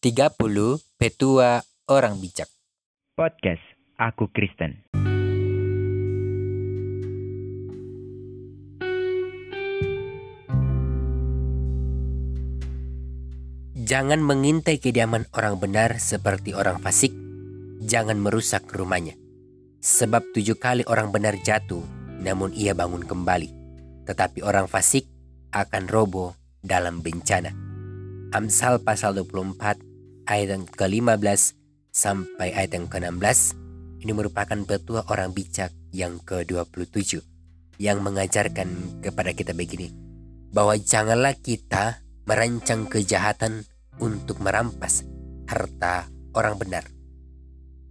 30 Petua Orang Bijak Podcast Aku Kristen. Jangan mengintai kediaman orang benar seperti orang fasik. Jangan merusak rumahnya. Sebab tujuh kali orang benar jatuh, namun ia bangun kembali. Tetapi orang fasik akan roboh dalam bencana. Amsal pasal 24 ayat yang ke-15 sampai ayat yang ke-16 ini merupakan petua orang bijak yang ke-27 yang mengajarkan kepada kita begini bahwa janganlah kita merancang kejahatan untuk merampas harta orang benar.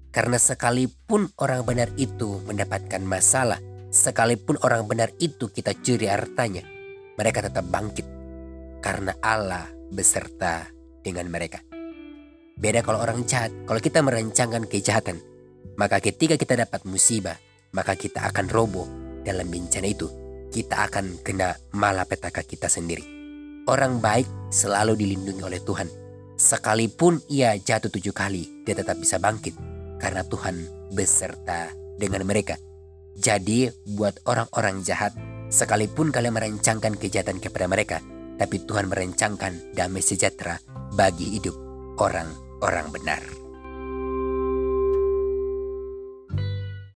Karena sekalipun orang benar itu mendapatkan masalah, sekalipun orang benar itu kita curi hartanya, mereka tetap bangkit karena Allah beserta dengan mereka. Beda kalau orang jahat, kalau kita merancangkan kejahatan, maka ketika kita dapat musibah, maka kita akan roboh dalam bencana itu. Kita akan kena malapetaka kita sendiri. Orang baik selalu dilindungi oleh Tuhan. Sekalipun ia jatuh tujuh kali, dia tetap bisa bangkit. Karena Tuhan beserta dengan mereka. Jadi buat orang-orang jahat, sekalipun kalian merancangkan kejahatan kepada mereka, tapi Tuhan merancangkan damai sejahtera bagi hidup orang benar.